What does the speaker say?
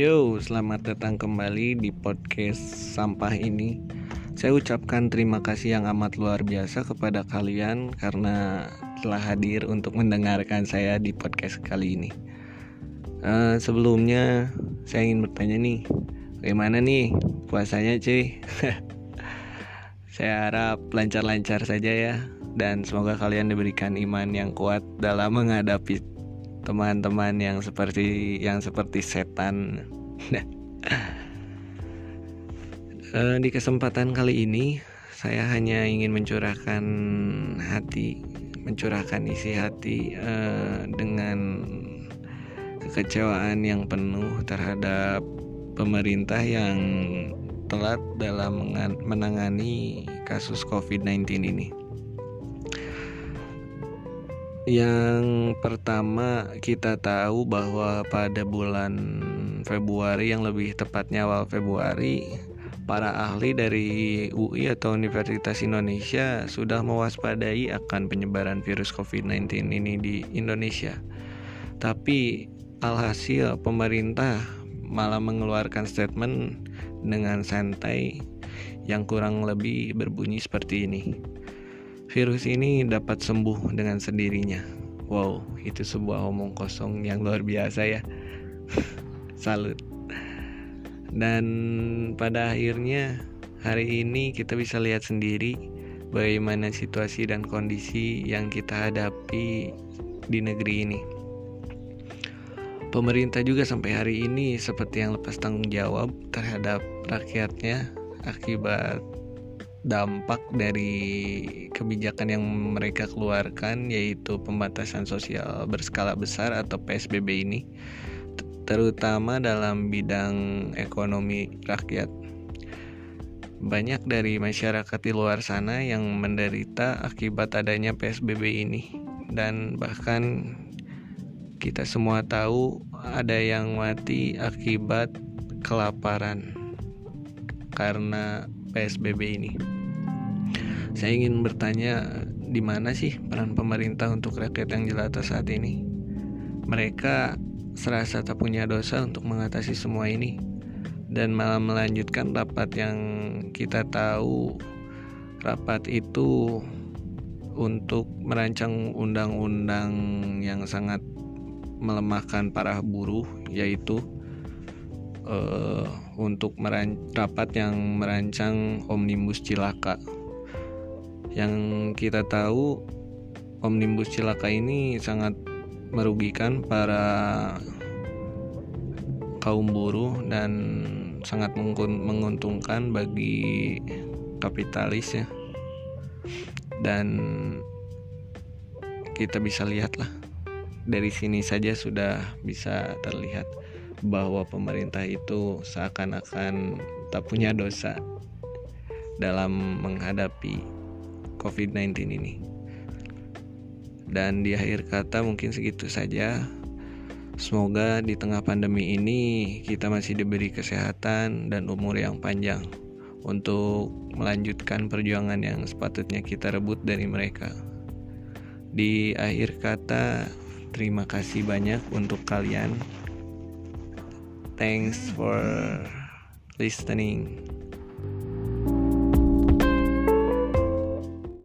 Yo, selamat datang kembali di podcast sampah ini. Saya ucapkan terima kasih yang amat luar biasa kepada kalian karena telah hadir untuk mendengarkan saya di podcast kali ini. Uh, sebelumnya, saya ingin bertanya nih, bagaimana nih puasanya, cuy? saya harap lancar-lancar saja ya, dan semoga kalian diberikan iman yang kuat dalam menghadapi teman-teman yang seperti yang seperti setan. uh, di kesempatan kali ini saya hanya ingin mencurahkan hati, mencurahkan isi hati uh, dengan kekecewaan yang penuh terhadap pemerintah yang telat dalam menangani kasus COVID-19 ini. Yang pertama kita tahu bahwa pada bulan Februari yang lebih tepatnya awal Februari para ahli dari UI atau Universitas Indonesia sudah mewaspadai akan penyebaran virus COVID-19 ini di Indonesia. Tapi alhasil pemerintah malah mengeluarkan statement dengan santai yang kurang lebih berbunyi seperti ini virus ini dapat sembuh dengan sendirinya. Wow, itu sebuah omong kosong yang luar biasa ya. Salut. Dan pada akhirnya hari ini kita bisa lihat sendiri bagaimana situasi dan kondisi yang kita hadapi di negeri ini. Pemerintah juga sampai hari ini seperti yang lepas tanggung jawab terhadap rakyatnya akibat dampak dari kebijakan yang mereka keluarkan yaitu pembatasan sosial berskala besar atau PSBB ini terutama dalam bidang ekonomi rakyat. Banyak dari masyarakat di luar sana yang menderita akibat adanya PSBB ini dan bahkan kita semua tahu ada yang mati akibat kelaparan karena PSBB ini. Saya ingin bertanya di mana sih peran pemerintah untuk rakyat yang jelata saat ini? Mereka serasa tak punya dosa untuk mengatasi semua ini dan malah melanjutkan rapat yang kita tahu rapat itu untuk merancang undang-undang yang sangat melemahkan para buruh yaitu uh, untuk rapat yang merancang omnibus cilaka. Yang kita tahu omnibus cilaka ini sangat merugikan para kaum buruh dan sangat menguntungkan bagi kapitalis ya. Dan kita bisa lihatlah dari sini saja sudah bisa terlihat bahwa pemerintah itu seakan-akan tak punya dosa dalam menghadapi COVID-19 ini. Dan di akhir kata mungkin segitu saja. Semoga di tengah pandemi ini kita masih diberi kesehatan dan umur yang panjang untuk melanjutkan perjuangan yang sepatutnya kita rebut dari mereka. Di akhir kata, terima kasih banyak untuk kalian Thanks for listening.